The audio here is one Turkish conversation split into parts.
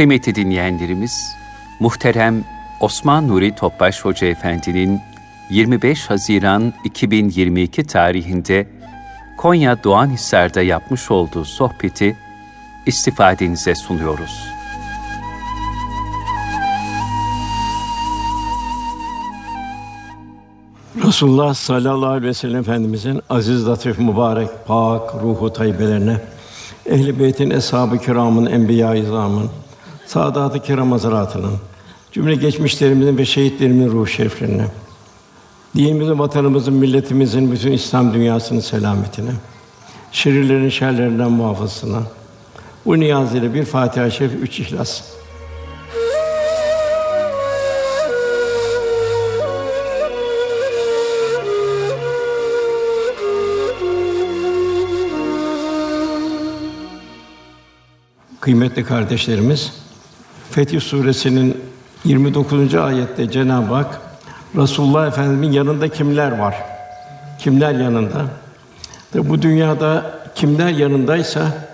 Kıymetli dinleyenlerimiz, muhterem Osman Nuri Topbaş Hoca Efendi'nin 25 Haziran 2022 tarihinde Konya Doğanhisar'da yapmış olduğu sohbeti istifadenize sunuyoruz. Resulullah sallallahu aleyhi ve sellem Efendimizin aziz, latif, mübarek, pak, ruhu tayyibelerine, ehl-i beytin, eshab-ı kiramın, enbiya-i saadat-ı kiram hazaratının, cümle geçmişlerimizin ve şehitlerimizin ruh şeriflerine, dinimizin, vatanımızın, milletimizin, bütün İslam dünyasının selametine, şerirlerin şerlerinden muhafazasına, bu niyaz ile bir Fatiha-i Şerif, üç İhlas. Kıymetli kardeşlerimiz, Fetih Suresinin 29. ayette Cenab-ı Hak Resulullah Efendimiz'in yanında kimler var? Kimler yanında? Tabi bu dünyada kimler yanındaysa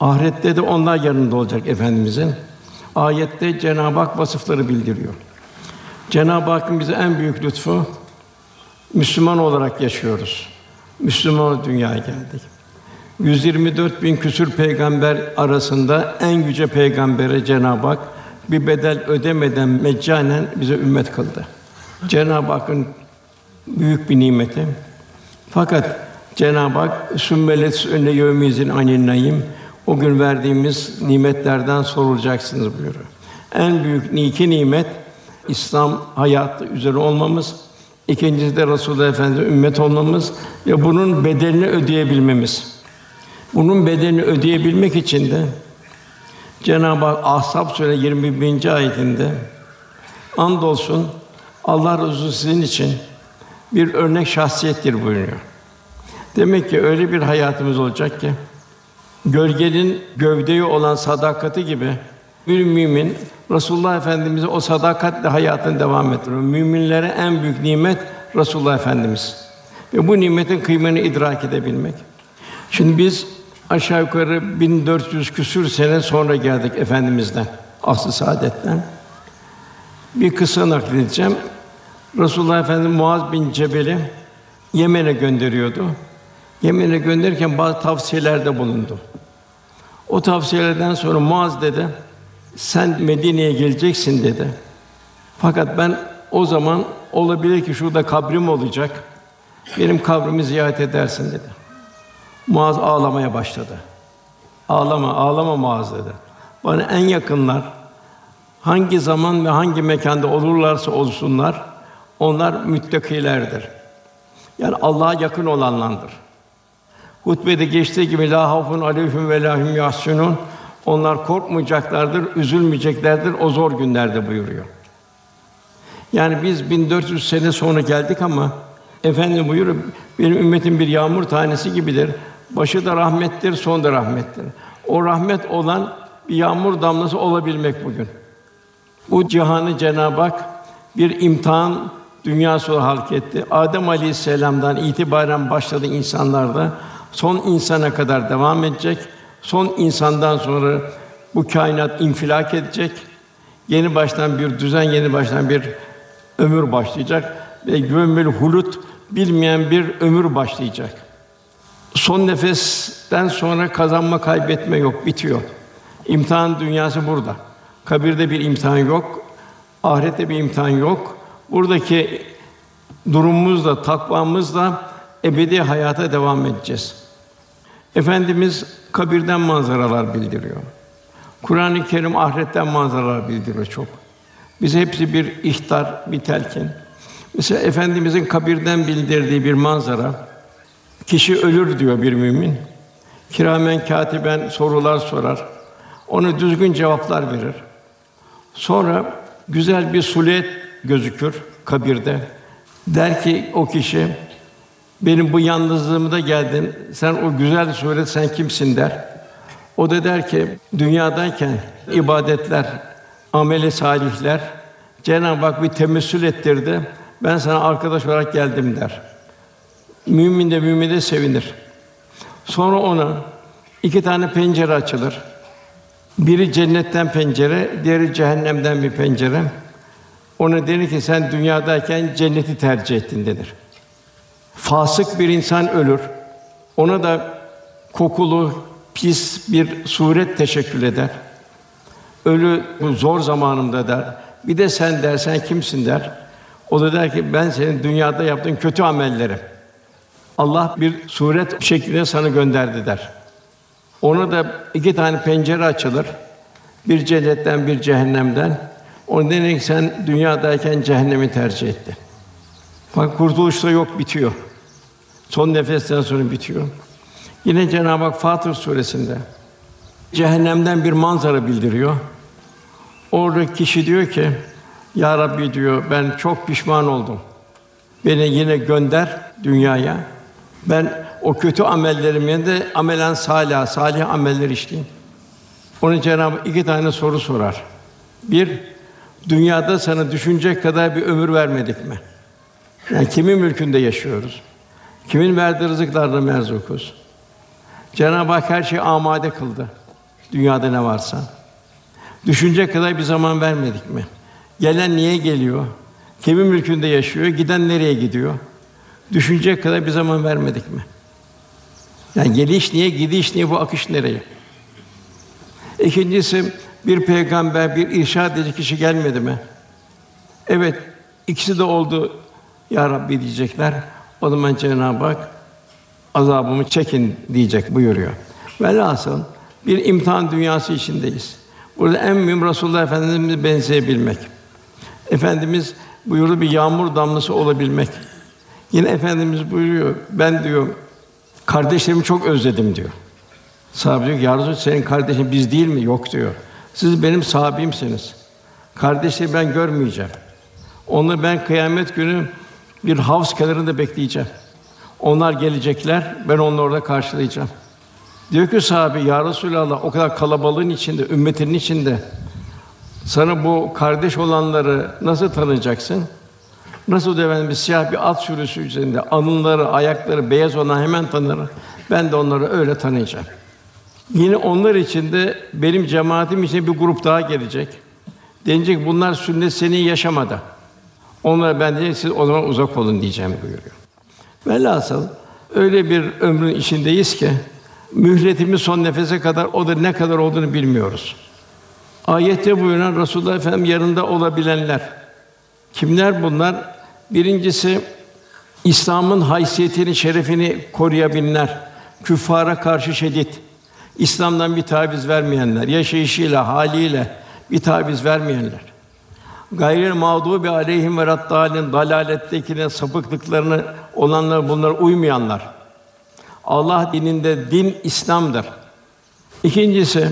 ahirette de onlar yanında olacak efendimizin. Ayette Cenab-ı Hak vasıfları bildiriyor. Cenab-ı Hakk'ın bize en büyük lütfu Müslüman olarak yaşıyoruz. Müslüman dünyaya geldik. 124 bin küsür peygamber arasında en yüce peygambere Cenab-ı Hak bir bedel ödemeden meccanen bize ümmet kıldı. Cenab-ı Hakk'ın büyük bir nimeti. Fakat Cenab-ı Hak sümmelet önüne yevmizin anin naim o gün verdiğimiz nimetlerden sorulacaksınız buyuruyor. En büyük iki nimet İslam hayatı üzere olmamız, ikincisi de Resulullah Efendimiz ümmet olmamız ve bunun bedelini ödeyebilmemiz. Bunun bedelini ödeyebilmek için de Cenab-ı Hak Ahzab Sûre 21. ayetinde andolsun Allah Resulü sizin için bir örnek şahsiyettir buyuruyor. Demek ki öyle bir hayatımız olacak ki gölgenin gövdeyi olan sadakati gibi bir mümin Resulullah Efendimize o sadakatle hayatını devam ettiriyor. Müminlere en büyük nimet Resulullah Efendimiz. Ve bu nimetin kıymetini idrak edebilmek. Şimdi biz aşağı yukarı 1400 küsür sene sonra geldik efendimizden, aslı saadetten. Bir kısa nakledeceğim. Resulullah Efendimiz Muaz bin Cebel'i Yemen'e gönderiyordu. Yemen'e gönderirken bazı tavsiyelerde bulundu. O tavsiyelerden sonra Muaz dedi, sen Medine'ye geleceksin dedi. Fakat ben o zaman olabilir ki şurada kabrim olacak. Benim kabrimi ziyaret edersin dedi. Muaz ağlamaya başladı. Ağlama, ağlama Muaz dedi. Bana en yakınlar hangi zaman ve hangi mekanda olurlarsa olsunlar onlar müttakilerdir. Yani Allah'a yakın olanlardır. Hutbede geçtiği gibi la havfun aleyhim ve lahum yahsunun onlar korkmayacaklardır, üzülmeyeceklerdir o zor günlerde buyuruyor. Yani biz 1400 sene sonra geldik ama Efendim buyuruyor, benim ümmetim bir yağmur tanesi gibidir. Başı da rahmettir, son da rahmettir. O rahmet olan bir yağmur damlası olabilmek bugün. Bu cihanı Cenab-ı Hak bir imtihan dünyası halk etti. Adem Aleyhisselam'dan itibaren başladı insanlarda son insana kadar devam edecek. Son insandan sonra bu kainat infilak edecek. Yeni baştan bir düzen, yeni baştan bir ömür başlayacak ve gömül hulut bilmeyen bir ömür başlayacak. Son nefesten sonra kazanma, kaybetme yok, bitiyor. İmtihan dünyası burada. Kabirde bir imtihan yok, ahirette bir imtihan yok. Buradaki durumumuzla, takvamızla ebedi hayata devam edeceğiz. Efendimiz kabirden manzaralar bildiriyor. Kur'an-ı Kerim ahiretten manzaralar bildiriyor çok. Bize hepsi bir ihtar, bir telkin. Mesela efendimizin kabirden bildirdiği bir manzara. Kişi ölür diyor bir mümin. Kiramen katiben sorular sorar. Onu düzgün cevaplar verir. Sonra güzel bir sulet gözükür kabirde. Der ki o kişi benim bu yalnızlığımda geldin. Sen o güzel suret sen kimsin der. O da der ki dünyadayken ibadetler, ameli salihler Cenab-ı Hak bir temessül ettirdi. Ben sana arkadaş olarak geldim der. Mümin de mümin de sevinir. Sonra ona iki tane pencere açılır. Biri cennetten pencere, diğeri cehennemden bir pencere. Ona denir ki sen dünyadayken cenneti tercih ettin denir. Fasık bir insan ölür. Ona da kokulu, pis bir suret teşekkül eder. Ölü bu zor zamanımda der. Bir de sen dersen kimsin der. O da der ki ben senin dünyada yaptığın kötü amellerim. Allah bir suret şeklinde sana gönderdi der. Ona da iki tane pencere açılır. Bir cennetten, bir cehennemden. O denir ki sen dünyadayken cehennemi tercih ettin. Bak kurtuluş da yok bitiyor. Son nefesten sonra bitiyor. Yine Cenab-ı Hak Fatır suresinde cehennemden bir manzara bildiriyor. Orada kişi diyor ki: Ya Rabbi diyor, ben çok pişman oldum. Beni yine gönder dünyaya. Ben o kötü amellerimi de amelen salih, salih ameller işleyeyim. Onun Cenab-ı iki tane soru sorar. Bir, dünyada sana düşünecek kadar bir ömür vermedik mi? Yani kimin mülkünde yaşıyoruz? Kimin verdiği rızıklarla merzukuz? Cenab-ı Hak her şeyi amade kıldı. Dünyada ne varsa. Düşünecek kadar bir zaman vermedik mi? Gelen niye geliyor? Kimin mülkünde yaşıyor? Giden nereye gidiyor? Düşünecek kadar bir zaman vermedik mi? Yani geliş niye, gidiş niye, bu akış nereye? İkincisi, bir peygamber, bir irşad edici kişi gelmedi mi? Evet, ikisi de oldu. Ya Rabbi diyecekler. O zaman Cenab-ı Hak azabımı çekin diyecek buyuruyor. Velhasıl bir imtihan dünyası içindeyiz. Burada en mühim Resulullah Efendimiz'e benzeyebilmek. Efendimiz buyurdu bir yağmur damlası olabilmek. Yine Efendimiz buyuruyor, ben diyor, kardeşlerimi çok özledim diyor. Sahabe diyor ki, Ya Resulallah, senin kardeşin biz değil mi? Yok diyor. Siz benim sahabimsiniz. Kardeşleri ben görmeyeceğim. Onları ben kıyamet günü bir havuz kenarında bekleyeceğim. Onlar gelecekler, ben onları orada karşılayacağım. Diyor ki sahabe, Ya Resulallah, o kadar kalabalığın içinde, ümmetinin içinde sana bu kardeş olanları nasıl tanıyacaksın? Nasıl diyor Efendimiz siyah bir at sürüsü üzerinde alınları, ayakları beyaz olan hemen tanırım. Ben de onları öyle tanıyacağım. Yine onlar için de benim cemaatim için bir grup daha gelecek. Denecek bunlar sünnet seni yaşamadı. Onlara ben diyecek siz o zaman uzak olun diyeceğim buyuruyor. Velhasıl öyle bir ömrün içindeyiz ki mühletimiz son nefese kadar o da ne kadar olduğunu bilmiyoruz. Ayette buyuran Resulullah Efendimiz yanında olabilenler. Kimler bunlar? Birincisi İslam'ın haysiyetini, şerefini koruyabilenler. Küffara karşı şiddet. İslam'dan bir taviz vermeyenler, yaşayışıyla, haliyle bir taviz vermeyenler. Gayrı mağdubi aleyhim ve raddalin dalalettekine sapıklıklarını olanlar bunlar uymayanlar. Allah dininde din İslam'dır. İkincisi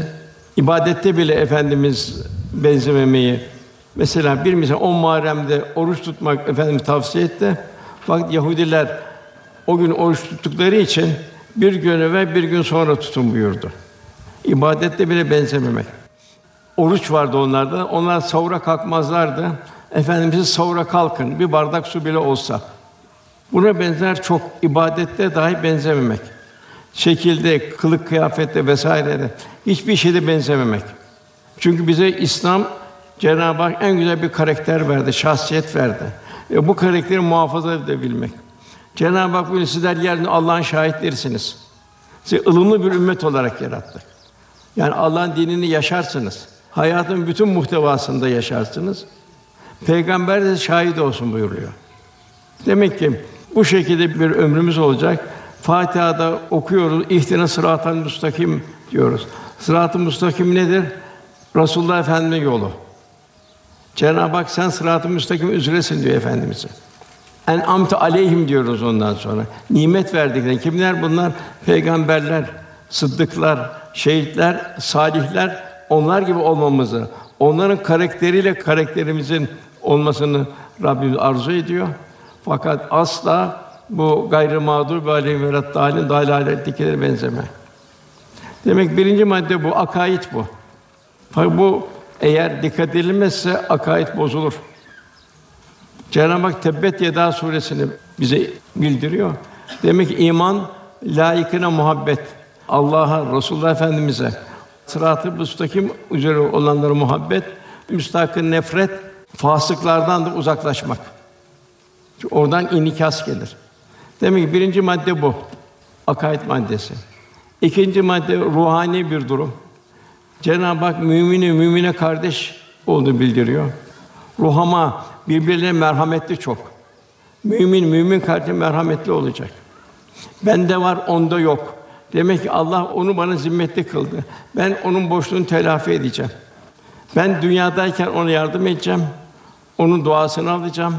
ibadette bile efendimiz benzememeyi Mesela bir misal 10 Muharrem'de oruç tutmak efendim tavsiye etti. Fakat Yahudiler o gün oruç tuttukları için bir gün evvel bir gün sonra tutun buyurdu. İbadette bile benzememek. Oruç vardı onlarda. Onlar sahura kalkmazlardı. Efendimiz sahura kalkın bir bardak su bile olsa. Buna benzer çok ibadette dahi benzememek. Şekilde, kılık kıyafette vesairede hiçbir şeyde benzememek. Çünkü bize İslam Cenab-ı Hak en güzel bir karakter verdi, şahsiyet verdi. Ve bu karakteri muhafaza edebilmek. Cenab-ı Hak buyuruyor, sizler yeryüzünde Allah'ın şahitlerisiniz. Sizi ılımlı bir ümmet olarak yarattı. Yani Allah'ın dinini yaşarsınız. Hayatın bütün muhtevasında yaşarsınız. Peygamber de şahit olsun buyuruyor. Demek ki bu şekilde bir ömrümüz olacak. Fatiha'da okuyoruz. İhtina sıratal müstakim diyoruz. Sırat-ı müstakim nedir? Resulullah Efendimiz'in yolu. Cenab-ı Hak sen sırat-ı müstakim üzeresin diyor efendimize. En amte aleyhim diyoruz ondan sonra. Nimet verdikleri kimler bunlar? Peygamberler, sıddıklar, şehitler, salihler onlar gibi olmamızı, onların karakteriyle karakterimizin olmasını Rabbimiz arzu ediyor. Fakat asla bu gayrı mağdur ve aleyhim ve dalin dalalettekilere benzeme. Demek birinci madde bu, akaid bu. Fakat bu eğer dikkat edilmezse akaid bozulur. Cenab-ı Hak Tebbet Yeda suresini bize bildiriyor. Demek ki iman layıkına muhabbet. Allah'a, Resulullah Efendimize, Sırat-ı müstakim üzere olanlara muhabbet, müstakın nefret, fasıklardan da uzaklaşmak. Çünkü oradan inikas gelir. Demek ki birinci madde bu. Akaid maddesi. İkinci madde ruhani bir durum. Cenab-ı Hak mümini mümine kardeş olduğunu bildiriyor. Ruhama birbirine merhametli çok. Mümin mümin kardeş merhametli olacak. Bende var, onda yok. Demek ki Allah onu bana zimmetli kıldı. Ben onun boşluğunu telafi edeceğim. Ben dünyadayken ona yardım edeceğim. Onun duasını alacağım.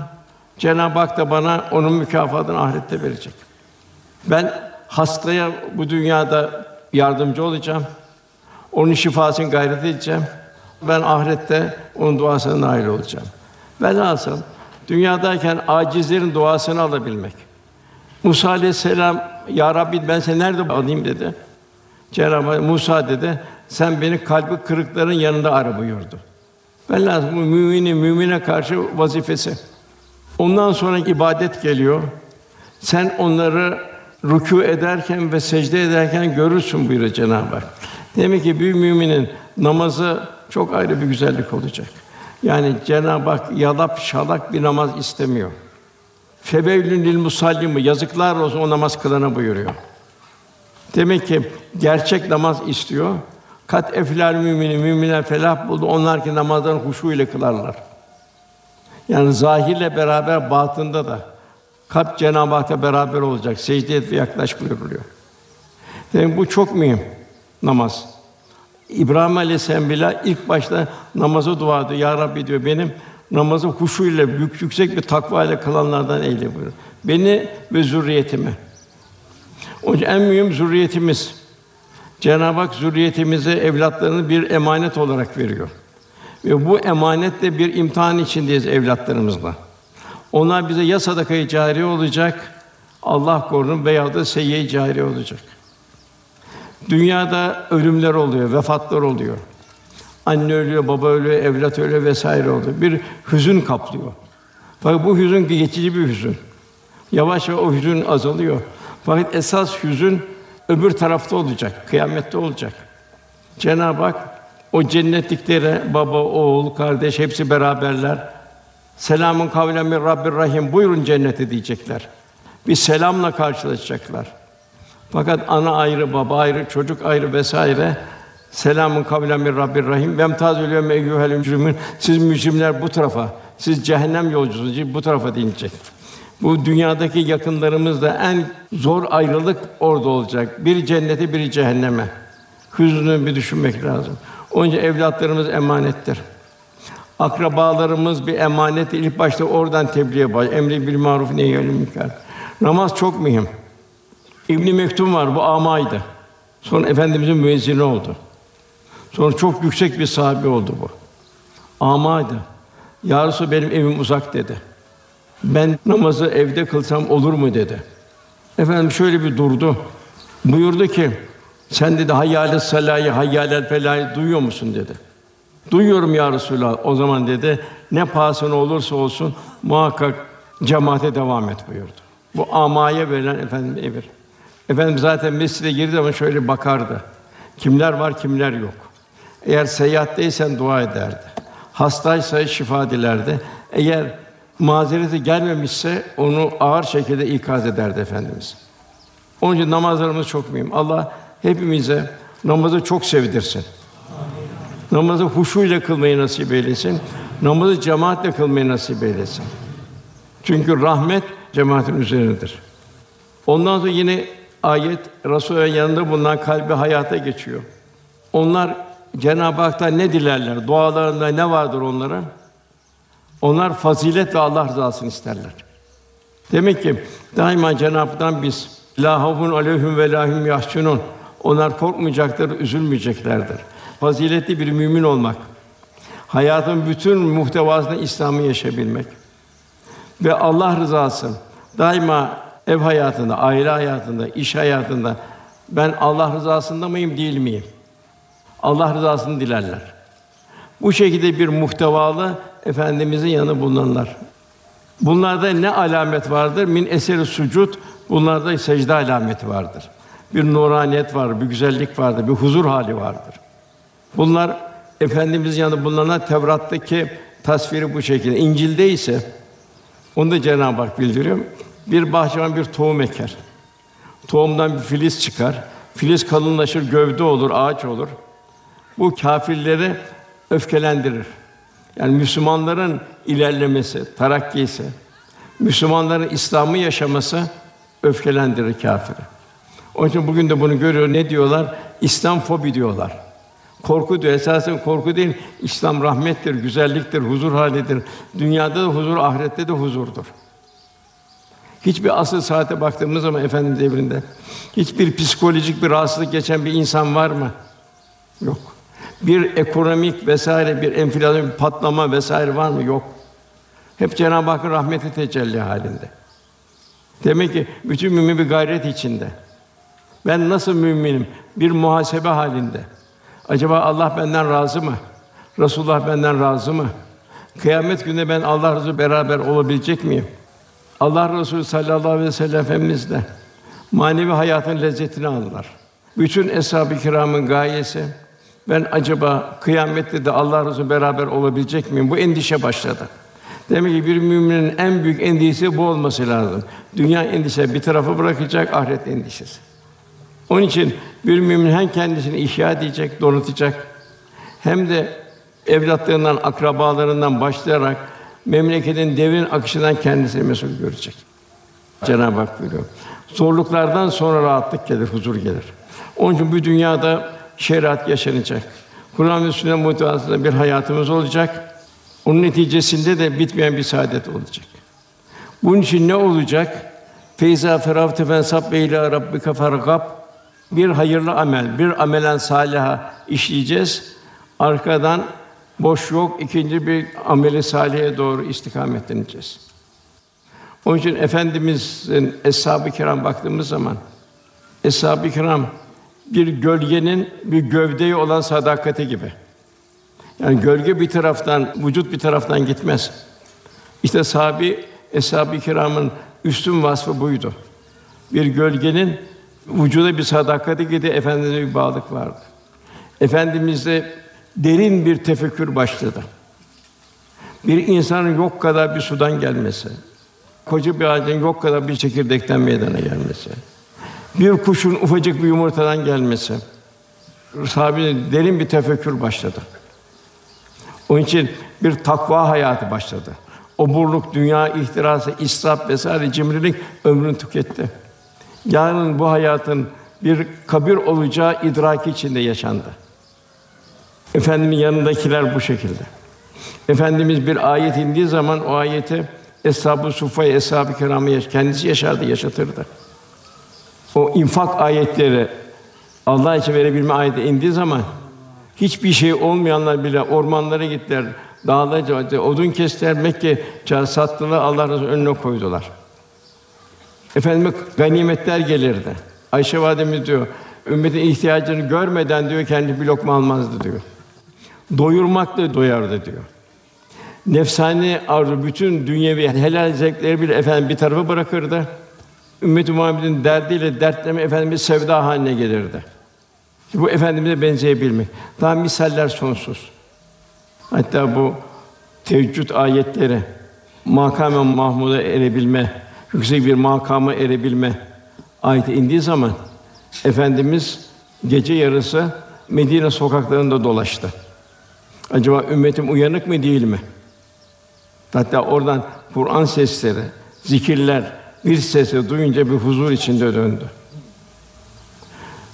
Cenab-ı Hak da bana onun mükafatını ahirette verecek. Ben hastaya bu dünyada yardımcı olacağım. Onun şifasını gayret edeceğim. Ben ahirette onun duasına nail olacağım. Velhasıl dünyadayken acizlerin duasını alabilmek. Musa aleyhisselam ya Rabbi ben seni nerede alayım dedi. Cenab-ı Musa dedi sen beni kalbi kırıkların yanında ara buyurdu. Velhasıl müminin mümine karşı vazifesi. Ondan sonra ibadet geliyor. Sen onları rükû ederken ve secde ederken görürsün buyuruyor Cenab-ı Hak. Demek ki bir müminin namazı çok ayrı bir güzellik olacak. Yani Cenab-ı Hak yalap şalak bir namaz istemiyor. Febeylün lil musallim yazıklar olsun o namaz kılana buyuruyor. Demek ki gerçek namaz istiyor. Kat eflal mümini müminler felah buldu. Onlar ki namazlarını huşu ile kılarlar. Yani zahirle beraber batında da kalp Cenab-ı Hak'la beraber olacak. Secde et ve yaklaş buyuruluyor. Demek bu çok mühim namaz. İbrahim Aleyhisselam bile ilk başta namazı dua ediyor. Ya Rabbi diyor benim namazı huşu ile büyük yüksek bir takva ile kılanlardan eyle buyuruyor. Beni ve zürriyetimi. O en mühim zürriyetimiz. Cenab-ı Hak zürriyetimize evlatlarını bir emanet olarak veriyor. Ve bu emanetle bir imtihan içindeyiz evlatlarımızla. Onlar bize ya sadakayı cari olacak, Allah korusun veya da seyyi cari olacak. Dünyada ölümler oluyor, vefatlar oluyor. Anne ölüyor, baba ölüyor, evlat ölüyor vesaire oluyor. Bir hüzün kaplıyor. Fakat bu hüzün geçici bir hüzün. Yavaş yavaş o hüzün azalıyor. Fakat esas hüzün öbür tarafta olacak, kıyamette olacak. Cenab-ı Hak o cennetliklere baba, oğul, kardeş hepsi beraberler. Selamun kavlen min Rabbir Rahim. Buyurun cennete diyecekler. Bir selamla karşılaşacaklar. Fakat ana ayrı, baba ayrı, çocuk ayrı vesaire. Selamun kavlen min Rabbir Rahim. Ve emtazül yevme eyyuhel mücrimin. Siz mücrimler bu tarafa, siz cehennem yolcusunuz bu tarafa denilecek. Bu dünyadaki yakınlarımız da en zor ayrılık orada olacak. Bir cennete, biri cehenneme. Hüznünü bir düşünmek lazım. Onun için evlatlarımız emanettir. Akrabalarımız bir emanet. İlk başta oradan tebliğe baş. Emri bil maruf nehyül münker. Namaz çok mühim. İbn Mektum var bu amaydı. Sonra efendimizin müezzini oldu. Sonra çok yüksek bir sahabe oldu bu. Amaydı. Ya Resulallah, benim evim uzak dedi. Ben namazı evde kılsam olur mu dedi. Efendim şöyle bir durdu. Buyurdu ki sen dedi hayyâle salâyı, hayyâlel felâyı duyuyor musun dedi. Duyuyorum ya Resulallah. O zaman dedi ne pahasına olursa olsun muhakkak cemaate devam et buyurdu. Bu amaya verilen efendim emir. Efendim zaten mescide girdi ama şöyle bakardı. Kimler var, kimler yok. Eğer seyahatteysen dua ederdi. Hastaysa şifa dilerdi. Eğer mazereti gelmemişse onu ağır şekilde ikaz ederdi efendimiz. Onun için namazlarımız çok mühim. Allah hepimize namazı çok sevdirsin. Namazı huşuyla kılmayı nasip eylesin. Namazı cemaatle kılmayı nasip eylesin. Çünkü rahmet cemaatin üzerindedir. Ondan sonra yine ayet Resûl'ün yanında bulunan kalbi hayata geçiyor. Onlar Cenab-ı Hak'tan ne dilerler? Dualarında ne vardır onlara? Onlar fazilet ve Allah rızasını isterler. Demek ki daima Cenab-ı Hak'tan biz la havfun aleyhim ve lahum yahsunun onlar korkmayacaklar, üzülmeyeceklerdir. Faziletli bir mümin olmak, hayatın bütün muhtevasında İslam'ı yaşayabilmek ve Allah rızası daima ev hayatında, aile hayatında, iş hayatında ben Allah rızasında mıyım, değil miyim? Allah rızasını dilerler. Bu şekilde bir muhtevalı efendimizin yanı bulunanlar. Bunlarda ne alamet vardır? Min eseri sucud. Bunlarda secde alameti vardır bir nuraniyet var, bir güzellik vardır, bir huzur hali vardır. Bunlar Efendimiz yanında bulunan Tevrat'taki tasviri bu şekilde. İncil'de ise onu da Cenab-ı Hak bildiriyor. Bir bahçıvan bir tohum eker. Tohumdan bir filiz çıkar. Filiz kalınlaşır, gövde olur, ağaç olur. Bu kâfirleri öfkelendirir. Yani Müslümanların ilerlemesi, tarakkisi, Müslümanların İslam'ı yaşaması öfkelendirir kâfiri. Onun için bugün de bunu görüyor. Ne diyorlar? İslam fobi diyorlar. Korku diyor. Esasen korku değil. İslam rahmettir, güzelliktir, huzur halidir. Dünyada da huzur, ahirette de huzurdur. Hiçbir asıl saate baktığımız zaman efendim devrinde hiçbir psikolojik bir rahatsızlık geçen bir insan var mı? Yok. Bir ekonomik vesaire bir enflasyon, bir patlama vesaire var mı? Yok. Hep Cenab-ı Hakk'ın rahmeti tecelli halinde. Demek ki bütün mümin bir gayret içinde. Ben nasıl müminim? Bir muhasebe halinde. Acaba Allah benden razı mı? Resulullah benden razı mı? Kıyamet gününde ben Allah Resulü beraber olabilecek miyim? Allah Resulü sallallahu aleyhi ve sellem Efendimiz de manevi hayatın lezzetini aldılar. Bütün eshab-ı kiramın gayesi ben acaba kıyamette de Allah Resulü beraber olabilecek miyim? Bu endişe başladı. Demek ki bir müminin en büyük endişesi bu olması lazım. Dünya endişesi bir tarafa bırakacak, ahiret endişesi. Onun için bir mümin hem kendisini ihya edecek, donatacak hem de evlatlarından, akrabalarından başlayarak memleketin devrin akışından kendisini mesul görecek. Cenab-ı Hak buyuruyor. Zorluklardan sonra rahatlık gelir, huzur gelir. Onun için bu dünyada şeriat yaşanacak. Kur'an ve sünnet muhtevasında bir hayatımız olacak. Onun neticesinde de bitmeyen bir saadet olacak. Bunun için ne olacak? Feyza feravte fensab ve ila rabbike fargab. Bir hayırlı amel, bir amelen saliha işleyeceğiz. Arkadan boş yok, ikinci bir ameli salihe doğru istikametleneceğiz. Onun için efendimizin eshab-ı kiram baktığımız zaman eshab-ı kiram bir gölgenin bir gövdeye olan sadakati gibi. Yani gölge bir taraftan, vücut bir taraftan gitmez. İşte sahabi eshab-ı kiramın üstün vasfı buydu. Bir gölgenin vücuda bir sadakati gibi efendimize bir bağlılık vardı. Efendimizde derin bir tefekkür başladı. Bir insanın yok kadar bir sudan gelmesi, koca bir ağacın yok kadar bir çekirdekten meydana gelmesi, bir kuşun ufacık bir yumurtadan gelmesi, sahabenin derin bir tefekkür başladı. Onun için bir takva hayatı başladı. Oburluk, dünya ihtirası, israf vesaire cimrilik ömrünü tüketti. Yarın bu hayatın bir kabir olacağı idraki içinde yaşandı. Efendimin yanındakiler bu şekilde. Efendimiz bir ayet indiği zaman o ayeti Eshab-ı Sufa, Eshab-ı Kiram'ı kendisi yaşardı, yaşatırdı. O infak ayetleri Allah için verebilme ayeti indiği zaman hiçbir şey olmayanlar bile ormanlara gittiler, dağlara odun kestiler, Mekke sattılar, Allah Resulü önüne koydular. Efendime ganimetler gelirdi. Ayşe validemiz diyor, ümmetin ihtiyacını görmeden diyor kendi bir lokma almazdı diyor. Doyurmakla doyardı diyor. Nefsani arzu bütün dünyevi helal zevkleri bile efendim bir tarafa bırakırdı. Ümmet-i Muhammed'in derdiyle dertleme efendimiz sevda haline gelirdi. Bu efendimize benzeyebilmek. Daha misaller sonsuz. Hatta bu teheccüd ayetleri makam-ı mahmuda erebilme, yüksek bir makama erebilme ayeti indiği zaman efendimiz gece yarısı Medine sokaklarında dolaştı. Acaba ümmetim uyanık mı değil mi? Hatta oradan Kur'an sesleri, zikirler bir sesi duyunca bir huzur içinde döndü.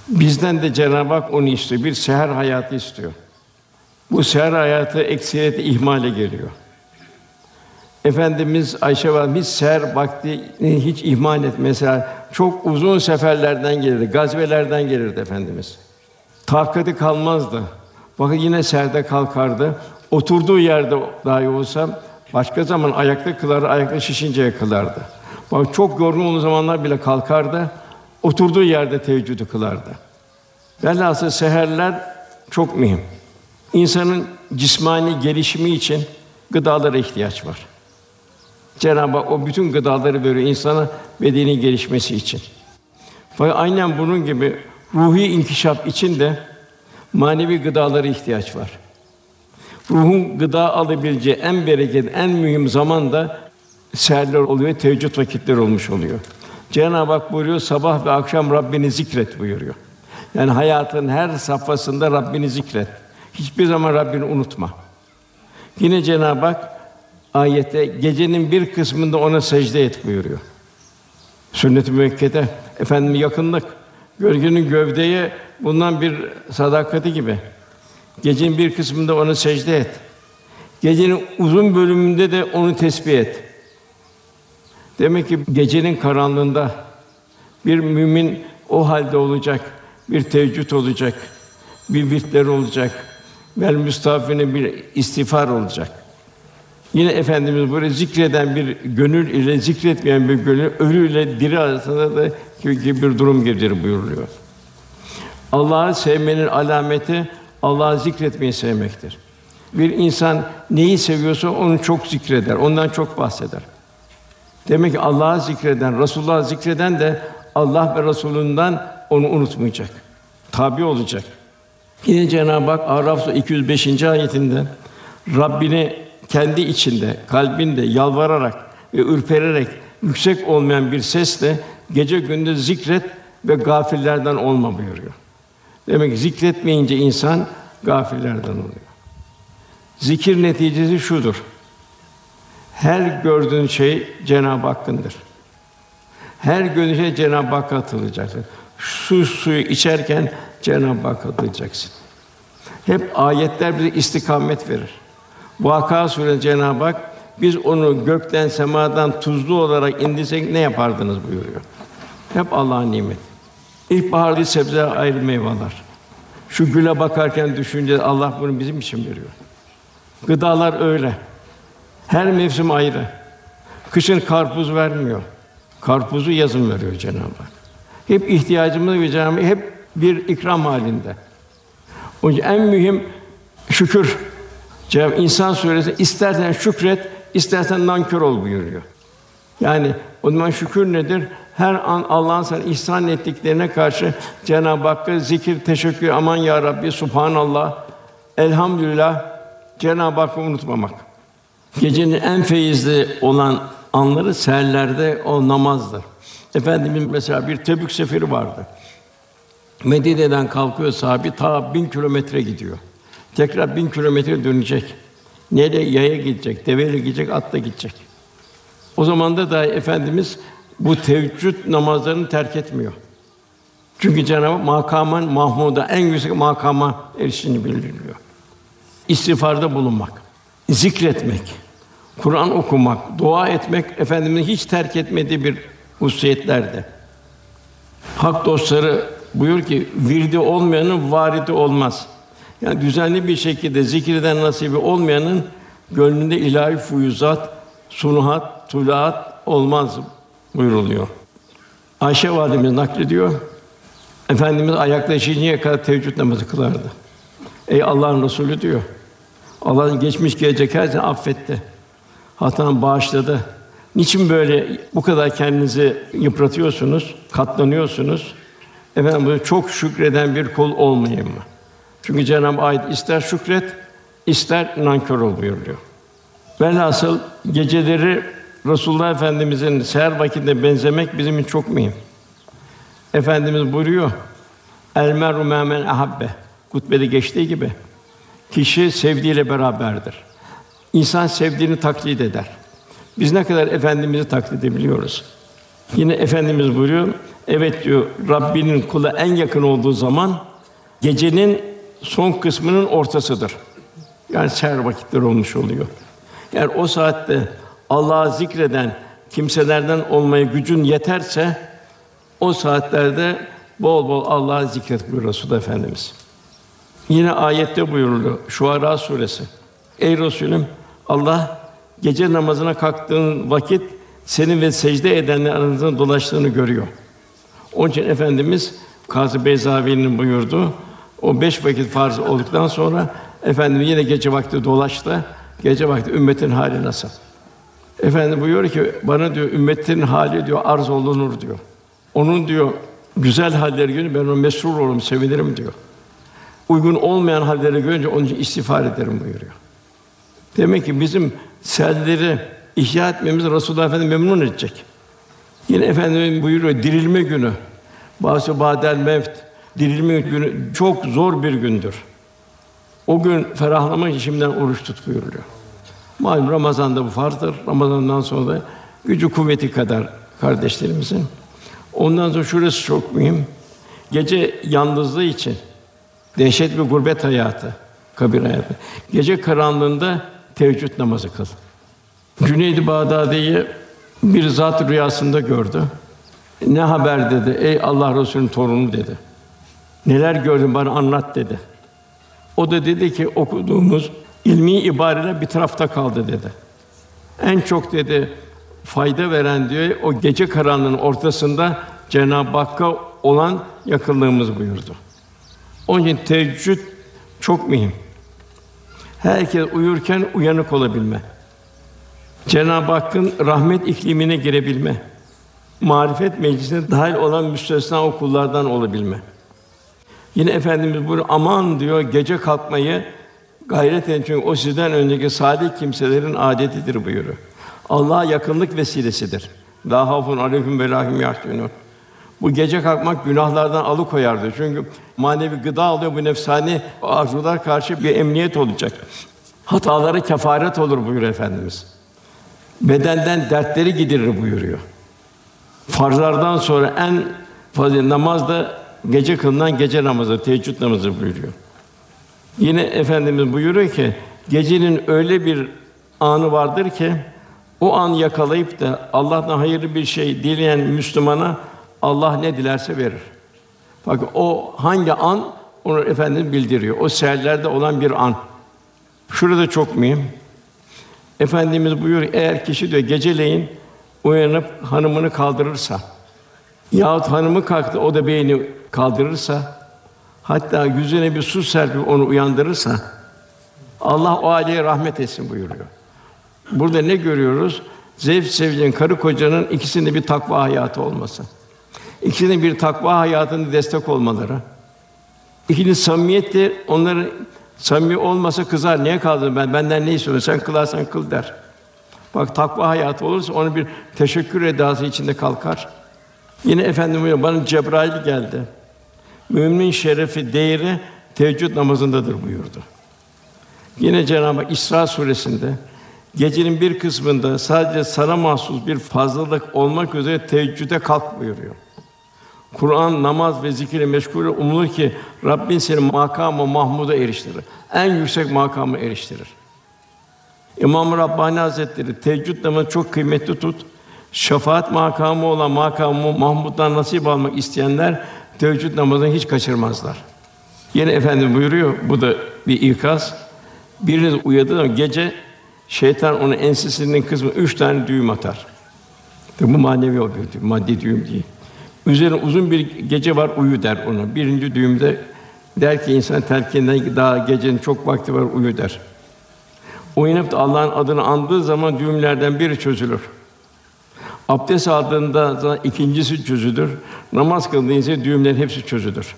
Bizden de Cenab-ı Hak onu istiyor. Bir seher hayatı istiyor. Bu seher hayatı ekseriyetle ihmale geliyor. Efendimiz Ayşe validemiz seher vaktini hiç ihmal et. Mesela çok uzun seferlerden gelirdi, gazvelerden gelirdi efendimiz. Takati kalmazdı. Bakın yine serde kalkardı. Oturduğu yerde dahi olsa başka zaman ayakta kılar, ayakta şişinceye kılardı. Bak çok yorgun olduğu zamanlar bile kalkardı. Oturduğu yerde teheccüdü kılardı. Velhasıl seherler çok mühim. İnsanın cismani gelişimi için gıdalara ihtiyaç var. Cenab-ı Hak o bütün gıdaları veriyor insana bedeni gelişmesi için. Fakat aynen bunun gibi ruhi inkişaf için de manevi gıdalara ihtiyaç var. Ruhun gıda alabileceği en bereketli, en mühim zaman da seherler oluyor, teheccüd vakitleri olmuş oluyor. Cenab-ı Hak buyuruyor, sabah ve akşam Rabbini zikret buyuruyor. Yani hayatın her safhasında Rabbini zikret. Hiçbir zaman Rabbini unutma. Yine Cenab-ı Hak ayette gecenin bir kısmında ona secde et buyuruyor. Sünnet-i müekkede efendim yakınlık gölgenin gövdeye bundan bir sadakati gibi. Gecenin bir kısmında ona secde et. Gecenin uzun bölümünde de onu tesbih et. Demek ki gecenin karanlığında bir mümin o halde olacak, bir teheccüd olacak, bir virtler olacak, vel müstafine bir istiğfar olacak. Yine efendimiz böyle zikreden bir gönül ile zikretmeyen bir gönül ölü ile diri arasında da gibi bir durum gelir buyuruluyor. Allah'ı sevmenin alameti Allah'ı zikretmeyi sevmektir. Bir insan neyi seviyorsa onu çok zikreder, ondan çok bahseder. Demek ki Allah'ı zikreden, Resulullah'ı zikreden de Allah ve Resulünden onu unutmayacak. Tabi olacak. Yine Cenab-ı Hak Araf 205. ayetinde Rabbini kendi içinde, kalbinde yalvararak ve ürpererek yüksek olmayan bir sesle gece gündüz zikret ve gafillerden olma buyuruyor. Demek ki zikretmeyince insan gafillerden oluyor. Zikir neticesi şudur. Her gördüğün şey Cenab-ı Hakk'ındır. Her gördüğün şey Cenab-ı Hakk'a atılacaksın. Su suyu içerken Cenab-ı Hakk'a atılacaksın. Hep ayetler bize istikamet verir. Vaka Sûresi Cenab-ı Hak biz onu gökten semadan tuzlu olarak indirsek ne yapardınız buyuruyor. Hep Allah'ın nimeti. İlkbaharda sebze ayrı meyveler. Şu güle bakarken düşünce Allah bunu bizim için veriyor. Gıdalar öyle. Her mevsim ayrı. Kışın karpuz vermiyor. Karpuzu yazın veriyor Cenab-ı Hak. Hep ihtiyacımız ve Cenab-ı hep bir ikram halinde. Onun için en mühim şükür. Cenab-ı İnsan suresi istersen şükret, istersen nankör ol buyuruyor. Yani o zaman şükür nedir? Her an Allah'ın sana ihsan ettiklerine karşı Cenab-ı Hakk'a zikir, teşekkür, aman ya Rabbi, subhanallah, elhamdülillah, Cenab-ı Hakk'ı unutmamak. Gecenin en feyizli olan anları seherlerde o namazdır. Efendimiz mesela bir Tebük seferi vardı. Medine'den kalkıyor sahabi ta bin kilometre gidiyor. Tekrar bin kilometre dönecek. Nereye yaya gidecek, deveyle gidecek, atla gidecek. O zaman da dahi efendimiz bu teheccüd namazlarını terk etmiyor. Çünkü Cenab-ı Hak makaman mahmuda en yüksek makama erişini bildiriyor. İstiğfarda bulunmak, zikretmek, Kur'an okumak, dua etmek efendimizin hiç terk etmediği bir hususiyetlerde. Hak dostları buyur ki virdi olmayanın varidi olmaz. Yani düzenli bir şekilde zikreden nasibi olmayanın gönlünde ilahi fuyuzat, sunuhat, tulaat olmaz buyuruluyor. Ayşe validemiz naklediyor. Efendimiz ayaklaşıncaya kadar teheccüd namazı kılardı. Ey Allah'ın Resulü diyor. Allah'ın geçmiş gelecek her şeyi affetti. Hatanı bağışladı. Niçin böyle bu kadar kendinizi yıpratıyorsunuz, katlanıyorsunuz? Efendim bunu çok şükreden bir kul olmayayım mı? Çünkü Cenab-ı Hak ister şükret, ister nankör ol buyuruyor. Velhasıl geceleri Resulullah Efendimizin seher vakitinde benzemek bizim için çok mühim. Efendimiz buyuruyor, El meru men ahabbe. Kutbede geçtiği gibi kişi sevdiğiyle beraberdir. İnsan sevdiğini taklit eder. Biz ne kadar efendimizi taklit edebiliyoruz? Yine efendimiz buyuruyor, evet diyor Rabbinin kula en yakın olduğu zaman gecenin son kısmının ortasıdır. Yani seher vakitleri olmuş oluyor. Yani o saatte Allah'ı zikreden kimselerden olmaya gücün yeterse o saatlerde bol bol Allah'ı zikret buyuruyor Resul Efendimiz. Yine ayette buyuruluyor Şuara suresi. Ey Resulüm Allah gece namazına kalktığın vakit senin ve secde edenler aranızda dolaştığını görüyor. Onun için efendimiz Kazı Beyzavi'nin buyurdu. O beş vakit farz olduktan sonra efendim yine gece vakti dolaştı. Gece vakti ümmetin hali nasıl? Efendi buyuruyor ki bana diyor ümmetin hali diyor arz olunur diyor. Onun diyor güzel halleri günü ben onu mesrur olurum, sevinirim diyor. uygun olmayan halleri görünce onun için istiğfar ederim buyuruyor. Demek ki bizim selleri ihya etmemiz Resulullah Efendimiz memnun edecek. Yine Efendimiz buyuruyor dirilme günü. Bazı badel mevt dirilme günü çok zor bir gündür. O gün ferahlamak için şimdiden oruç tut buyuruyor. Malum Ramazan'da bu farzdır. Ramazan'dan sonra da gücü kuvveti kadar kardeşlerimizin. Ondan sonra şurası çok mühim. Gece yalnızlığı için dehşet bir gurbet hayatı, kabir hayatı. Gece karanlığında teheccüd namazı kıl. Cüneyd-i Bağdadi'yi bir zat rüyasında gördü. Ne haber dedi. Ey Allah Resulü'nün torunu dedi. Neler gördün bana anlat dedi. O da dedi ki okuduğumuz ilmi ibareler bir tarafta kaldı dedi. En çok dedi fayda veren diyor o gece karanlığının ortasında Cenab-ı Hakk'a olan yakınlığımız buyurdu. Onun için teheccüd çok mühim. Herkes uyurken uyanık olabilme. Cenab-ı Hakk'ın rahmet iklimine girebilme. Marifet meclisine dahil olan müstesna okullardan olabilme. Yine efendimiz bunu aman diyor gece kalkmayı gayret edin çünkü o sizden önceki salih kimselerin adetidir buyuruyor. Allah'a yakınlık vesilesidir. La hafun aleyhim ve lahim yahzunun. Bu gece kalkmak günahlardan alıkoyardı. Çünkü manevi gıda alıyor bu nefsani arzular karşı bir emniyet olacak. Hataları kefaret olur buyuruyor efendimiz. Bedenden dertleri giderir buyuruyor. Farzlardan sonra en fazla namaz da gece kılınan gece namazı, teheccüd namazı buyuruyor. Yine efendimiz buyuruyor ki gecenin öyle bir anı vardır ki o an yakalayıp da Allah'tan hayırlı bir şey dileyen Müslümana Allah ne dilerse verir. Bak o hangi an onu efendim bildiriyor. O seherlerde olan bir an. Şurada çok mühim. Efendimiz buyuruyor eğer kişi diyor geceleyin uyanıp hanımını kaldırırsa yahut hanımı kalktı o da beyni kaldırırsa hatta yüzüne bir su serpip onu uyandırırsa Allah o aileye rahmet etsin buyuruyor. Burada ne görüyoruz? Zevk sevdiğin karı kocanın ikisinde bir takva hayatı olması. İkisinin bir takva hayatında destek olmaları. İkincisi samimiyet de onları samimi olmasa kızar. Niye kaldın ben? Benden ne istiyorsun? Sen kılarsan kıl der. Bak takva hayatı olursa onu bir teşekkür edası içinde kalkar. Yine efendim buyuruyor, bana Cebrail geldi. Mümin şerefi, değeri teheccüd namazındadır buyurdu. Yine Cenab-ı Hak İsra suresinde gecenin bir kısmında sadece sana mahsus bir fazlalık olmak üzere teheccüde kalk buyuruyor. Kur'an, namaz ve zikirle meşgul umulur ki Rabbin seni makamı mahmuda eriştirir. En yüksek makamı eriştirir. İmam Rabbani Hazretleri teheccüd namazı çok kıymetli tut. Şefaat makamı olan makamı Mahmud'dan nasip almak isteyenler teheccüd namazını hiç kaçırmazlar. Yine efendim buyuruyor, bu da bir ikaz. Biriniz uyandığı zaman gece şeytan onun ensesinin kısmı üç tane düğüm atar. Tabi bu manevi oluyor, maddi düğüm değil. Üzerine uzun bir gece var uyu der onu. Birinci düğümde der ki insan telkinden daha gecenin çok vakti var uyu der. Uyanıp da Allah'ın adını andığı zaman düğümlerden biri çözülür. Abdest aldığında ikincisi çözülür. Namaz kıldığında düğümlerin hepsi çözülür.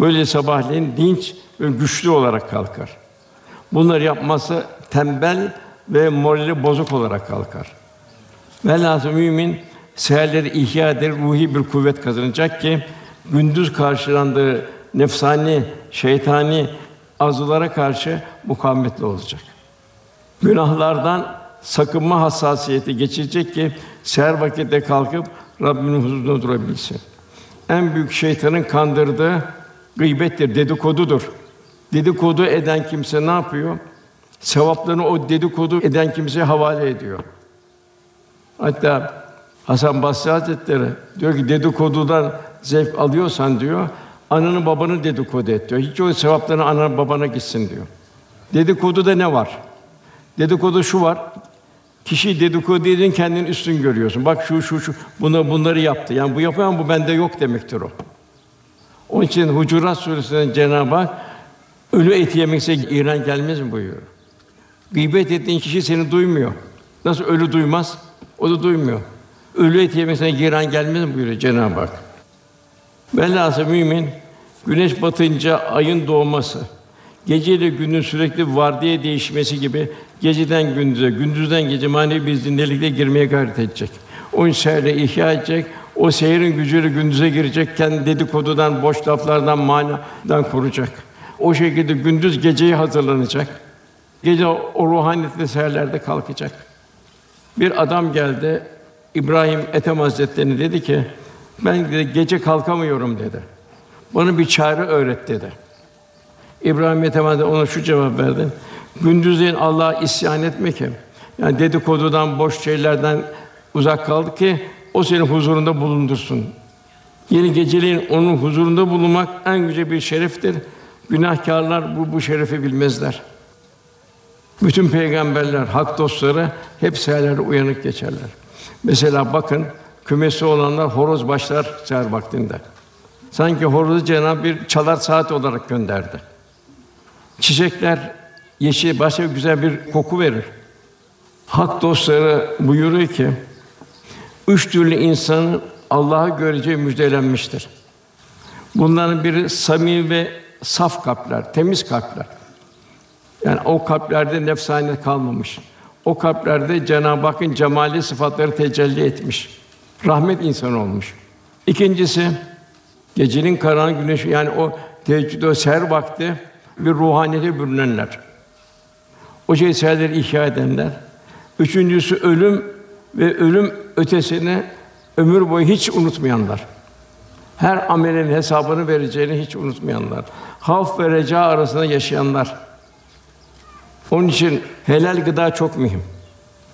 Böyle sabahleyin dinç ve güçlü olarak kalkar. Bunları yapmazsa tembel ve morali bozuk olarak kalkar. Velhâsıl mümin seherleri ihya eder, ruhi bir kuvvet kazanacak ki gündüz karşılandığı nefsani, şeytani arzulara karşı mukavemetli olacak. Günahlardan sakınma hassasiyeti geçecek ki seher vakitte kalkıp Rabbinin huzurunda durabilsin. En büyük şeytanın kandırdığı gıybettir, dedikodudur. Dedikodu eden kimse ne yapıyor? Sevaplarını o dedikodu eden kimseye havale ediyor. Hatta Hasan Basri Hazretleri diyor ki dedikodudan zevk alıyorsan diyor, ananı babanı dedikodu et diyor. Hiç o sevaplarını anana babana gitsin diyor. Dedikoduda ne var? Dedikodu şu var. Kişi dedikodu edin kendini üstün görüyorsun. Bak şu şu şu bunu bunları yaptı. Yani bu yapan bu bende yok demektir o. Onun için Hucurat Suresi'nde Cenab-ı Hak ölü eti yemekse İran gelmez mi buyuruyor. Gıybet ettiğin kişi seni duymuyor. Nasıl ölü duymaz? O da duymuyor. Ölü eti yemekse giren gelmez mi buyuruyor Cenab-ı Hak. Velhâsıl mümin güneş batınca ayın doğması, gece ile gündüz sürekli vardiya değişmesi gibi geceden gündüze, gündüzden gece manevi bir zindelikle girmeye gayret edecek. O seyre ihya edecek, o seyrin gücüyle gündüze girecek, kendi dedikodudan, boş laflardan, manadan koruyacak. O şekilde gündüz geceyi hazırlanacak. Gece o ruhaniyetli seherlerde kalkacak. Bir adam geldi, İbrahim Ethem Hazretleri dedi ki, ben dedi, gece kalkamıyorum dedi. Bana bir çare öğret dedi. İbrahim Ethem Hazretleri ona şu cevap verdi. Gündüzleyin Allah'a isyan etme ki. Yani dedikodudan, boş şeylerden uzak kaldı ki o senin huzurunda bulundursun. Yeni geceleyin onun huzurunda bulunmak en güzel bir şereftir. Günahkârlar bu bu şerefi bilmezler. Bütün peygamberler, hak dostları hep seherlerde uyanık geçerler. Mesela bakın kümesi olanlar horoz başlar seher vaktinde. Sanki horozu Cenab-ı bir çalar saat olarak gönderdi. Çiçekler yeşil başka güzel bir koku verir. Hak dostları buyuruyor ki üç türlü insanın Allah'ı göreceği müjdelenmiştir. Bunların biri samimi ve saf kalpler, temiz kalpler. Yani o kalplerde nefsane kalmamış. O kalplerde Cenab-ı Hakk'ın cemali sıfatları tecelli etmiş. Rahmet insanı olmuş. İkincisi gecenin karanlık güneşi yani o teheccüd o seher vakti bir ruhaniyete bürünenler. O seherleri ihya edenler. Üçüncüsü ölüm ve ölüm ötesini ömür boyu hiç unutmayanlar. Her amelin hesabını vereceğini hiç unutmayanlar. Havf ve reca arasında yaşayanlar. Onun için helal gıda çok mühim.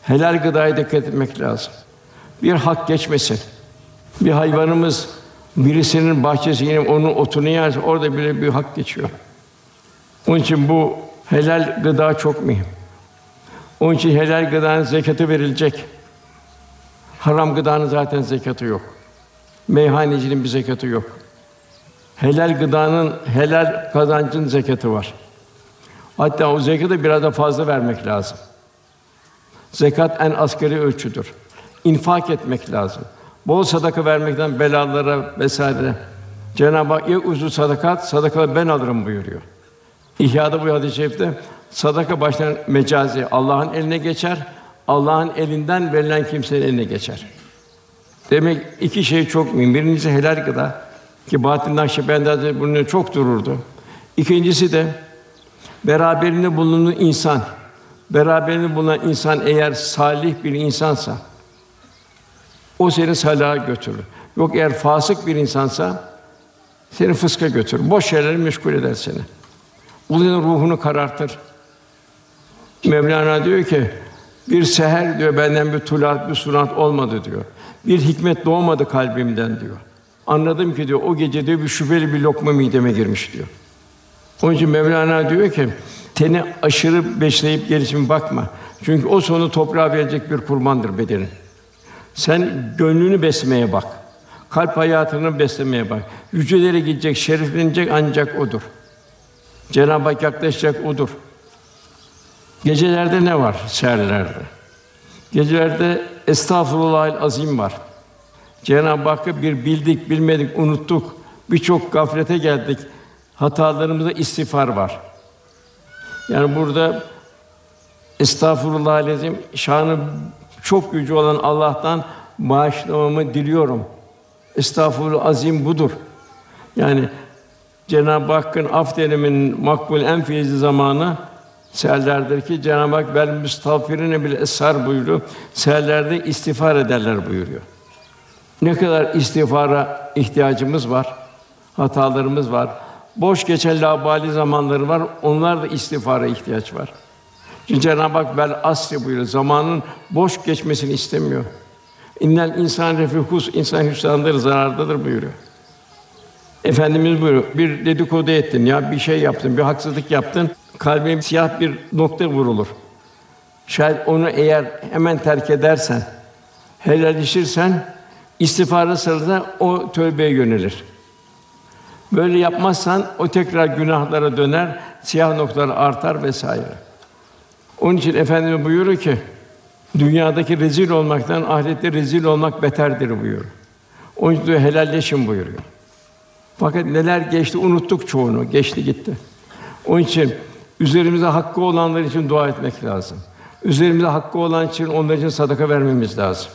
Helal gıdaya dikkat etmek lazım. Bir hak geçmesin. Bir hayvanımız birisinin bahçesi yine onun otunu yerse orada bile bir hak geçiyor. Onun için bu helal gıda çok mühim. Onun için helal gıdanın zekatı verilecek. Haram gıdanın zaten zekatı yok. Meyhanecinin bir zekatı yok. Helal gıdanın, helal kazancın zekatı var. Hatta o zekatı biraz da fazla vermek lazım. Zekat en asgari ölçüdür. İnfak etmek lazım. Bol sadaka vermekten belalara vesaire. Cenab-ı Hak ya uzun sadakat, sadakaları ben alırım buyuruyor. İhya'da bu hadis-i şerifte sadaka başlayan mecazi Allah'ın eline geçer. Allah'ın elinden verilen kimsenin eline geçer. Demek iki şey çok mühim. Birincisi helal gıda ki Bahattin Nakşibendi Hazretleri bunu çok dururdu. İkincisi de beraberinde bulunan insan, beraberinde bulunan insan eğer salih bir insansa o seni salaha götürür. Yok eğer fasık bir insansa seni fıska götürür. Boş şeylerle meşgul eder seni. Bu ruhunu karartır. Mevlana diyor ki bir seher diyor benden bir tulat, bir sunat olmadı diyor. Bir hikmet doğmadı kalbimden diyor. Anladım ki diyor o gece diyor bir şüpheli bir lokma mideme girmiş diyor. Onun için Mevlana diyor ki teni aşırı besleyip gelişim bakma. Çünkü o sonu toprağa verecek bir kurbandır bedenin. Sen gönlünü beslemeye bak. Kalp hayatını beslemeye bak. Yücelere gidecek, şereflenecek ancak odur. Cenab-ı Hak yaklaşacak odur. Gecelerde ne var seherlerde? Gecelerde estağfurullahal azim var. Cenab-ı Hakk'ı bir bildik, bilmedik, unuttuk. Birçok gaflete geldik. Hatalarımızda istiğfar var. Yani burada estağfurullahal azim şanı çok yüce olan Allah'tan bağışlamamı diliyorum. Estağfurullah azim budur. Yani Cenab-ı Hakk'ın af dileminin makbul en feyizli zamanı seherlerdir ki Cenab-ı Hak bel müstağfirine bile esar buyuruyor. Seherlerde istiğfar ederler buyuruyor. Ne kadar istiğfara ihtiyacımız var, hatalarımız var. Boş geçen labali zamanları var, onlar da istiğfara ihtiyaç var. Çünkü Cenab-ı Hak bel asri buyuruyor. Zamanın boş geçmesini istemiyor. İnnel insan refikus insan hüsrandır, zarardadır buyuruyor. Efendimiz buyuruyor. Bir dedikodu ettin ya bir şey yaptın, bir haksızlık yaptın. Kalbine siyah bir nokta vurulur. Şayet onu eğer hemen terk edersen, helalleşirsen istiğfarı sırasında o tövbeye yönelir. Böyle yapmazsan o tekrar günahlara döner, siyah noktalar artar vesaire. Onun için Efendimiz buyuruyor ki dünyadaki rezil olmaktan ahirette rezil olmak beterdir buyuruyor. Onun için helalleşin buyuruyor. Fakat neler geçti unuttuk çoğunu. Geçti gitti. Onun için üzerimize hakkı olanlar için dua etmek lazım. Üzerimize hakkı olan için onlar için sadaka vermemiz lazım.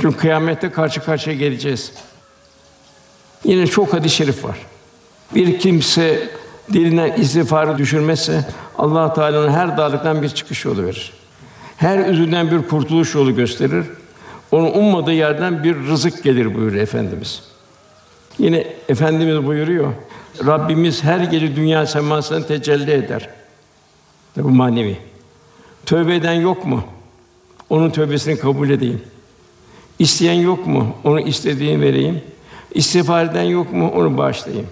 Çünkü kıyamette karşı karşıya geleceğiz. Yine çok hadis-i şerif var. Bir kimse dilinden istiğfarı düşürmezse Allah Teala'nın her darlıktan bir çıkış yolu verir. Her üzünden bir kurtuluş yolu gösterir. Onun ummadığı yerden bir rızık gelir buyuruyor efendimiz. Yine efendimiz buyuruyor. Rabbimiz her gece dünya semasına tecelli eder. Bu manevi. Tövbe eden yok mu? Onun tövbesini kabul edeyim. İsteyen yok mu? Onu istediğini vereyim. İstiğfar eden yok mu? Onu bağışlayayım.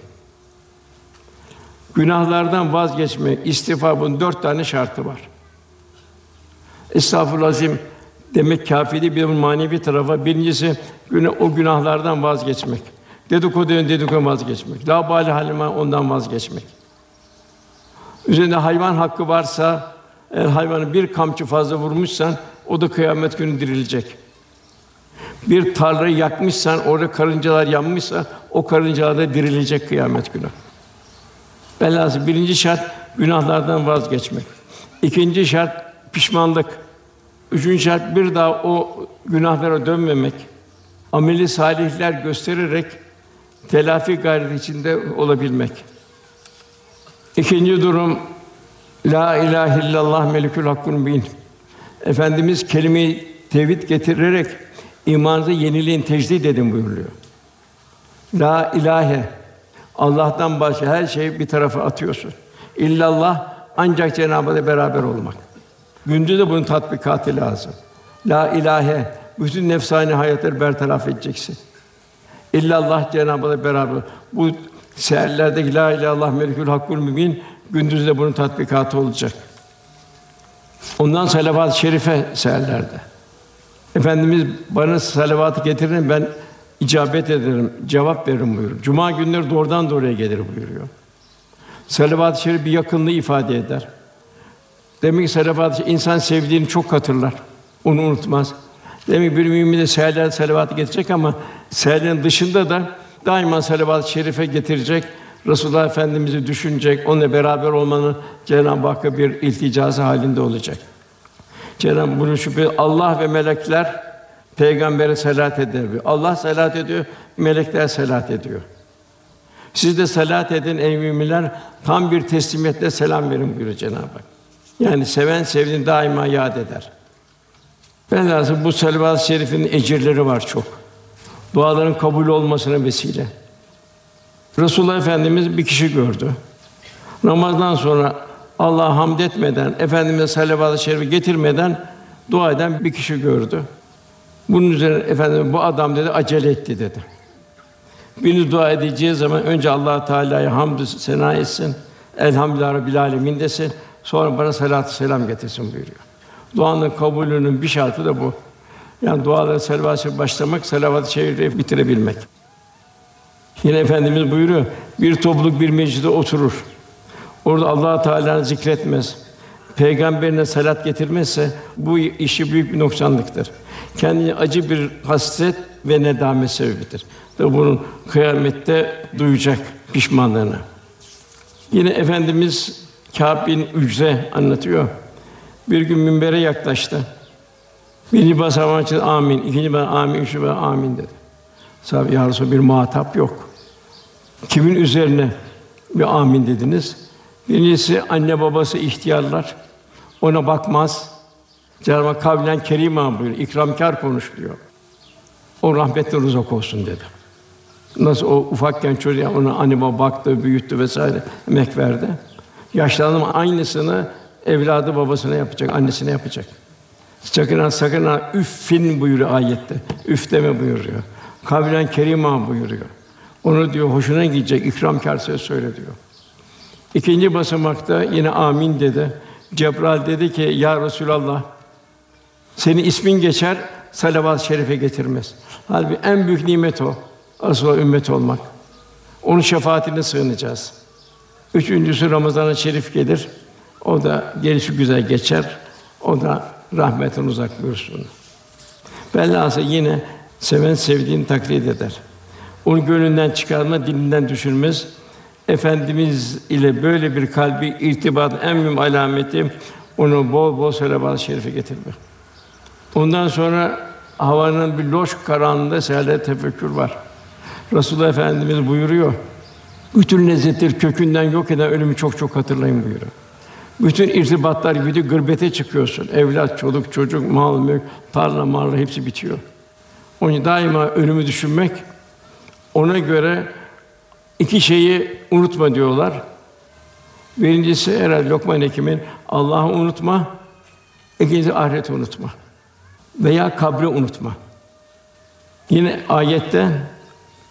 Günahlardan vazgeçmek, istiğfar bunun dört tane şartı var. Estağfurullah demek kafi değil, bir manevi tarafa. Birincisi günah, o günahlardan vazgeçmek. Dedikodudan dedikodu vazgeçmek. La bali halime ondan vazgeçmek. Üzerinde hayvan hakkı varsa eğer hayvanı bir kamçı fazla vurmuşsan o da kıyamet günü dirilecek. Bir tarlayı yakmışsan, orada karıncalar yanmışsa o karıncalar da dirilecek kıyamet günü. Velhâsıl birinci şart günahlardan vazgeçmek. İkinci şart pişmanlık. Üçüncü şart bir daha o günahlara dönmemek. Ameli salihler göstererek telafi gayreti içinde olabilmek. İkinci durum La ilahe illallah melikül hakkun bin. Efendimiz kelime-i tevhid getirerek imanınızı yenileyin, tecdid edin buyuruyor. La ilahe Allah'tan başka her şeyi bir tarafa atıyorsun. İllallah ancak Cenab-ı Hak'la beraber olmak. Gündüz de bunun tatbikatı lazım. La ilahe bütün nefsani hayatları bertaraf edeceksin. İllallah Cenab-ı Hak'la beraber. Bu seherlerdeki la ilahe illallah melikül hakkul mübin gündüz de bunun tatbikatı olacak. Ondan salavat-ı şerife seherlerde. Efendimiz bana salavatı getirin ben icabet ederim, cevap veririm buyuruyor. Cuma günleri doğrudan doğruya gelir buyuruyor. Salavat-ı şerif bir yakınlığı ifade eder. Demek ki salavat-ı insan sevdiğini çok hatırlar. Onu unutmaz. Demek bir mümin de seherler salavatı getirecek ama seherlerin dışında da daima salavat-ı şerife getirecek. Resulullah Efendimizi düşünecek, onunla beraber olmanın Cenab-ı Hakk'a bir ilticası halinde olacak. Cenab-ı bunu şüphe Allah ve melekler peygambere salat eder. Allah salat ediyor, melekler salat ediyor. Siz de salat edin ey müminler, tam bir teslimiyetle selam verin buyuruyor Cenab-ı Hak. Yani seven sevdiğini daima yad eder. Lazım bu salavat-ı şerifin ecirleri var çok. Duaların kabul olmasına vesile. Resulullah Efendimiz bir kişi gördü. Namazdan sonra Allah'a hamd etmeden, Efendimize salavat-ı şerifi getirmeden dua eden bir kişi gördü. Bunun üzerine efendim bu adam dedi acele etti dedi. Biriniz dua edeceği zaman önce Allah Teala'ya hamdü sena etsin. Elhamdülillah Rabbil alemin desin. Sonra bana salatü selam getirsin buyuruyor. Duanın kabulünün bir şartı da bu. Yani dualara salavat başlamak, salavat-ı bitirebilmek. Yine efendimiz buyuruyor. Bir topluluk bir mecliste oturur. Orada Allah Teala'nı zikretmez. Peygamberine salat getirmezse bu işi büyük bir noksanlıktır. Kendine acı bir hasret ve nedamet sebebidir. Ve bunun kıyamette duyacak pişmanlığını. Yine efendimiz Kâb bin Ücre anlatıyor. Bir gün minbere yaklaştı. Birinci basamağı için amin, ikinci basamağı amin, üçüncü basamağı amin dedi. Sahabe ya Resulallah, bir muhatap yok. Kimin üzerine bir amin dediniz? Birincisi anne babası ihtiyarlar. Ona bakmaz. Cenab-ı Hak kavlen kerima buyuruyor. İkramkar konuşuyor. O rahmetten uzak olsun dedi. Nasıl o ufakken çocuğa ona anne baba baktı, büyüttü vesaire emek verdi. Yaşlandım aynısını evladı babasına yapacak, annesine yapacak. Sakın sakın ha, üffin buyuruyor ayette. Üf deme buyuruyor. Kavlen kerima buyuruyor. Onu diyor hoşuna gidecek ikramkar söz söyle diyor. İkinci basamakta yine amin dedi. Cebrail dedi ki ya Resulallah senin ismin geçer salavat-ı şerife getirmez. Halbuki en büyük nimet o. Asıl ümmet olmak. Onun şefaatine sığınacağız. Üçüncüsü Ramazan-ı Şerif gelir. O da gelişi güzel geçer. O da rahmetin uzak buyursun. Velhâsıl yine seven sevdiğini taklit eder. Onu gönlünden çıkarma, dilinden düşürmez. Efendimiz ile böyle bir kalbi irtibat en mühim alameti onu bol bol selavat-ı şerife getirmek. Ondan sonra havanın bir loş karanlığında seherler tefekkür var. Resulullah Efendimiz buyuruyor. Bütün lezzetleri kökünden yok eden ölümü çok çok hatırlayın buyuruyor. Bütün irtibatlar gibi gırbete çıkıyorsun. Evlat, çoluk, çocuk, mal, mülk, tarla, marla hepsi bitiyor. Onun daima ölümü düşünmek, ona göre iki şeyi unutma diyorlar. Birincisi herhalde Lokman Hekim'in Allah'ı unutma, ikincisi ahireti unutma veya kabri unutma. Yine ayette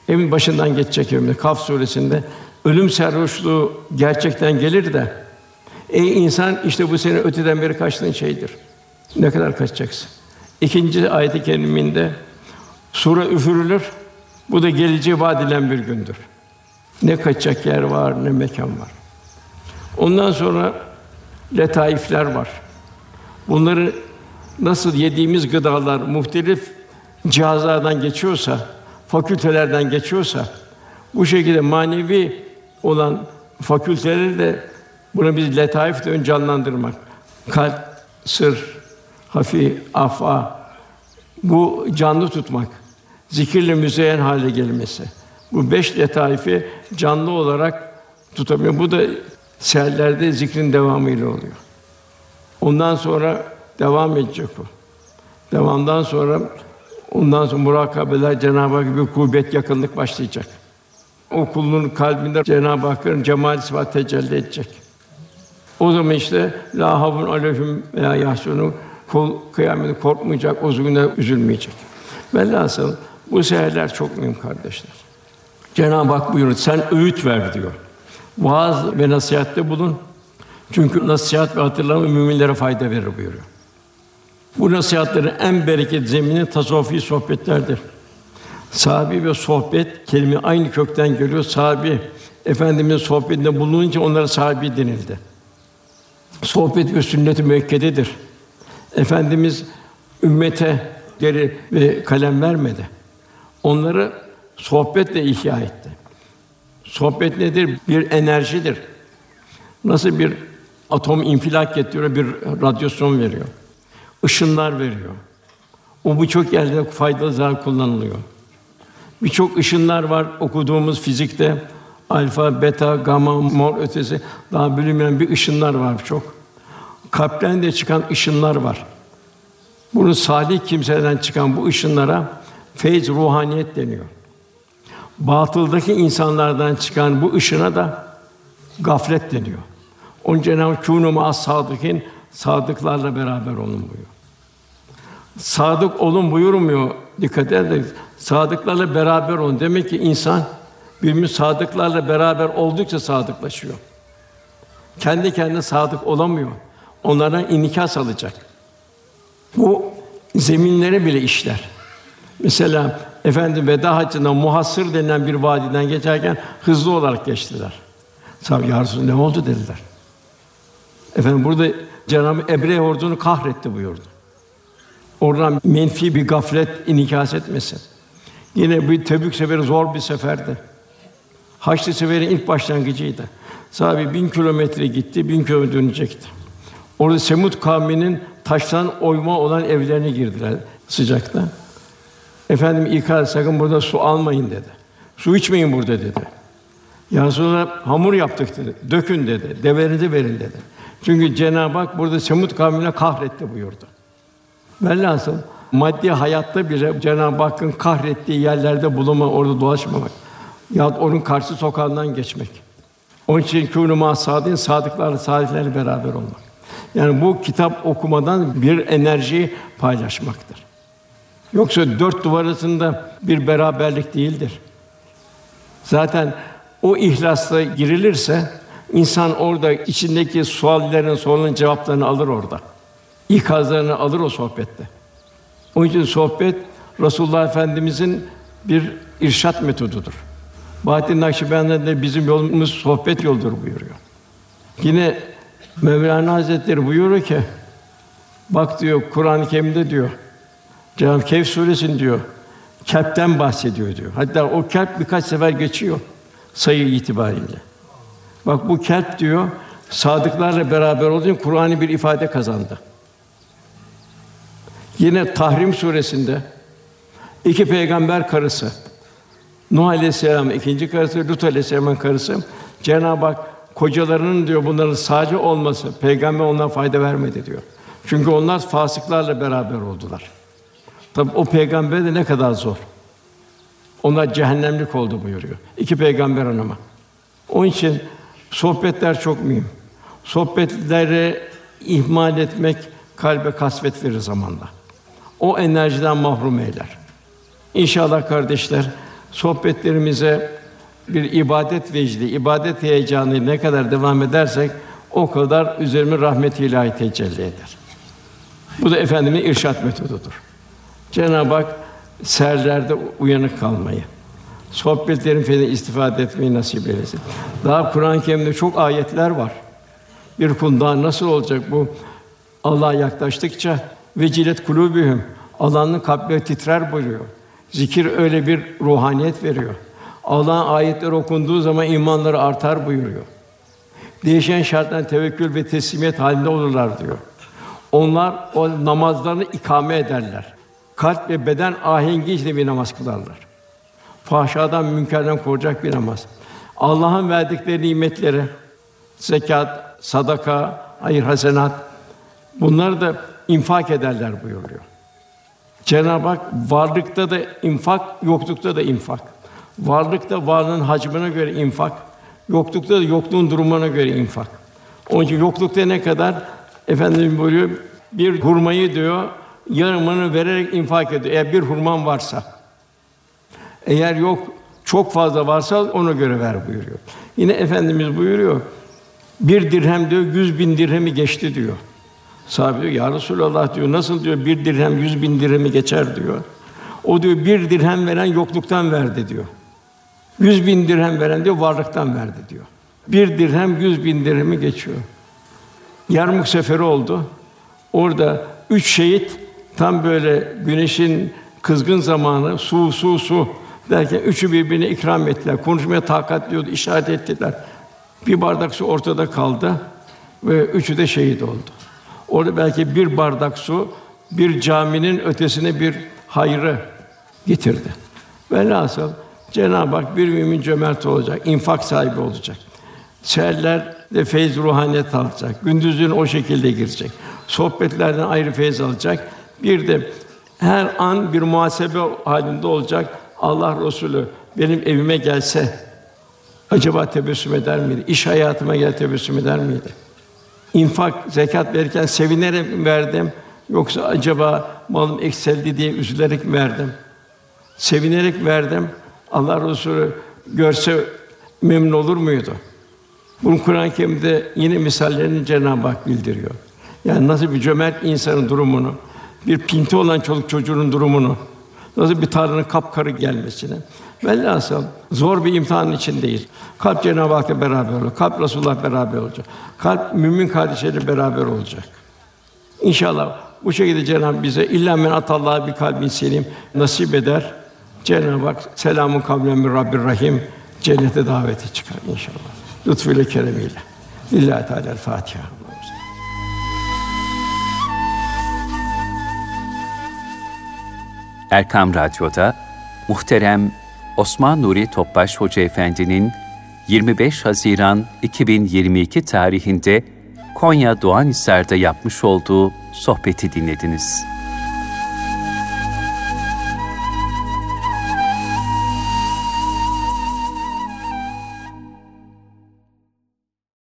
evin başından geçecek evimde Kaf suresinde ölüm sarhoşluğu gerçekten gelir de ey insan işte bu senin öteden beri kaçtığın şeydir. Ne kadar kaçacaksın? İkinci ayet-i keriminde sure üfürülür. Bu da geleceği vaad edilen bir gündür. Ne kaçacak yer var, ne mekan var. Ondan sonra letaifler var. Bunları nasıl yediğimiz gıdalar muhtelif cihazlardan geçiyorsa, fakültelerden geçiyorsa, bu şekilde manevi olan fakülteleri de bunu biz letaif de ön canlandırmak. Kalp, sır, hafi, afa, bu canlı tutmak, zikirle müzeyyen hale gelmesi. Bu beş letaifi canlı olarak tutabiliyor. Bu da seherlerde zikrin devamıyla oluyor. Ondan sonra devam edecek bu. Devamdan sonra ondan sonra murakabeler Cenab-ı Hak gibi kuvvet yakınlık başlayacak. O kulun kalbinde Cenab-ı Hakk'ın cemal sıfat tecelli edecek. O zaman işte la havun aleyhim ve la yahsunu kul kıyamete korkmayacak, o günde üzülmeyecek. Velhasıl bu seherler çok mühim kardeşler. Cenab-ı Hak buyuruyor, sen öğüt ver diyor. Vaaz ve nasihatte bulun. Çünkü nasihat ve hatırlama müminlere fayda verir buyuruyor. Bu nasihatlerin en bereket zemini tasavvufi sohbetlerdir. Sahabi ve sohbet kelime aynı kökten geliyor. Sahabi Efendimiz sohbetinde bulununca onlara sahabi denildi. Sohbet ve sünnet-i müekkededir. Efendimiz ümmete deri ve kalem vermedi. Onları sohbetle ihya etti. Sohbet nedir? Bir enerjidir. Nasıl bir atom infilak ettiriyor, bir radyasyon veriyor. Işınlar veriyor. O birçok yerde faydalı zaman kullanılıyor. Birçok ışınlar var okuduğumuz fizikte. Alfa, beta, gamma, mor ötesi daha bilinmeyen bir ışınlar var çok. Kalpten de çıkan ışınlar var. Bunu salih kimseden çıkan bu ışınlara feyz ruhaniyet deniyor. Batıldaki insanlardan çıkan bu ışına da gaflet deniyor. Onun Cenab-ı as sadıkîn sadıklarla beraber olun buyuruyor. Sadık olun buyurmuyor. Dikkat edin. Sadıklarla beraber olun. Demek ki insan birbirimiz sadıklarla beraber oldukça sadıklaşıyor. Kendi kendine sadık olamıyor. Onlardan inikas alacak. Bu zeminlere bile işler. Mesela efendim veda haccında muhassır denilen bir vadiden geçerken hızlı olarak geçtiler. Sahabe ya ne oldu dediler. Efendim burada Cenab-ı Ebre ordunu kahretti buyurdu. Oradan menfi bir gaflet inikas etmesin. Yine bir Tebük seferi zor bir seferdi. Haçlı seferin ilk başlangıcıydı. Sahabe bin kilometre gitti, bin kilometre dönecekti. Orada Semut kavminin taştan oyma olan evlerine girdiler sıcakta. Efendim ikaz sakın burada su almayın dedi. Su içmeyin burada dedi. Ya Resulallah hamur yaptık dedi. Dökün dedi. Deverinizi verin dedi. Çünkü Cenab-ı Hak burada Semut kavmine kahretti buyurdu. Velhasıl maddi hayatta bile Cenab-ı Hakk'ın kahrettiği yerlerde bulunma, orada dolaşmamak. Ya onun karşı sokağından geçmek. Onun için kûnû mâ sâdîn, sadıklarla, salihlerle beraber olmak. Yani bu kitap okumadan bir enerji paylaşmaktır. Yoksa dört duvar arasında bir beraberlik değildir. Zaten o ihlasla girilirse insan orada içindeki suallerin, soruların cevaplarını alır orada. İkazlarını alır o sohbette. Onun için sohbet Resulullah Efendimizin bir irşat metodudur. Bahattin Nakşibendi de bizim yolumuz sohbet yoldur buyuruyor. Yine Mevlana Hazretleri buyuruyor ki bak diyor Kur'an-ı Kerim'de diyor Cenab-ı Kehf suresinin diyor Kalpten bahsediyor diyor. Hatta o kalp birkaç sefer geçiyor sayı itibariyle. Bak bu kalp diyor sadıklarla beraber olduğu Kur'an'ı bir ifade kazandı. Yine Tahrim suresinde iki peygamber karısı Nuh Aleyhisselam ikinci karısı, Lut Aleyhisselam'ın karısı Cenab-ı Hak kocalarının diyor bunların sadece olması peygamber onlara fayda vermedi diyor. Çünkü onlar fasıklarla beraber oldular. Tabi o peygamber de ne kadar zor. Onlar cehennemlik oldu buyuruyor. İki peygamber hanıma. Onun için sohbetler çok mühim. Sohbetleri ihmal etmek kalbe kasvet verir zamanla. O enerjiden mahrum eyler. İnşallah kardeşler sohbetlerimize bir ibadet vecdi, ibadet heyecanı ne kadar devam edersek o kadar üzerime rahmet ilahi tecelli eder. Bu da efendimin irşat metodudur. Cenab-ı Hak serlerde uyanık kalmayı, sohbetlerin falan istifade etmeyi nasip eylesin. Daha Kur'an-ı Kerim'de çok ayetler var. Bir kul nasıl olacak bu? Allah'a yaklaştıkça vecilet kulubühüm Allah'ın kalpleri titrer buyuruyor. Zikir öyle bir ruhaniyet veriyor. Allah'ın ayetleri okunduğu zaman imanları artar buyuruyor. Değişen şarttan tevekkül ve teslimiyet halinde olurlar diyor. Onlar o namazlarını ikame ederler. Kalp ve beden ahengi içinde bir namaz kılarlar. Fahşadan, münkerden koruyacak bir namaz. Allah'ın verdikleri nimetleri, zekat, sadaka, hayır hasenat bunları da infak ederler buyuruyor. Cenab-ı Hak varlıkta da infak, yoklukta da infak. Varlıkta varlığın hacmine göre infak, yoklukta da yokluğun durumuna göre infak. Onun için yoklukta ne kadar efendim buyuruyor bir hurmayı diyor yarımını vererek infak ediyor. Eğer bir hurman varsa. Eğer yok çok fazla varsa ona göre ver buyuruyor. Yine efendimiz buyuruyor. Bir dirhem diyor yüz bin dirhemi geçti diyor. Sahabe diyor, Ya Resulallah diyor, nasıl diyor bir dirhem yüz bin dirhemi geçer diyor. O diyor bir dirhem veren yokluktan verdi diyor. Yüz bin dirhem veren diyor varlıktan verdi diyor. Bir dirhem yüz bin dirhemi geçiyor. Yarmuk seferi oldu. Orada üç şehit tam böyle güneşin kızgın zamanı su su su derken üçü birbirine ikram ettiler. Konuşmaya takat diyordu, işaret ettiler. Bir bardak su ortada kaldı ve üçü de şehit oldu. Orada belki bir bardak su bir caminin ötesine bir hayrı getirdi. Velhasıl Cenab-ı Hak bir mümin cömert olacak, infak sahibi olacak. Seherler de feyz ruhaniyet alacak. Gündüzün o şekilde girecek. Sohbetlerden ayrı feyz alacak. Bir de her an bir muhasebe halinde olacak. Allah Resulü benim evime gelse acaba tebessüm eder miydi? İş hayatıma gel tebessüm eder miydi? İnfak, zekat verirken sevinerek mi verdim yoksa acaba malım ekseldi diye üzülerek mi verdim? Sevinerek verdim. Allah Resulü görse memnun olur muydu? Bunu Kur'an-ı Kerim'de yine misallerini Cenab-ı Hak bildiriyor. Yani nasıl bir cömert insanın durumunu, bir pinti olan çoluk çocuğunun durumunu, nasıl bir tarlanın kapkarı gelmesini. Velhasıl zor bir imtihanın içindeyiz. Kalp Cenab-ı Hak'la beraber olacak. Kalp Resulullah beraber olacak. Kalp mümin kardeşleriyle beraber olacak. İnşallah bu şekilde Cenab-ı bize illa men atallah bir kalbin selim nasip eder. Cenab-ı Hak selamun kavlen min Rabbir Rahim cennete daveti çıkar inşallah. Lütfuyla keremiyle. Lillahi Teala Fatiha. Erkam Radyo'da muhterem Osman Nuri Topbaş Hoca Efendi'nin 25 Haziran 2022 tarihinde Konya Doğanhisar'da yapmış olduğu sohbeti dinlediniz.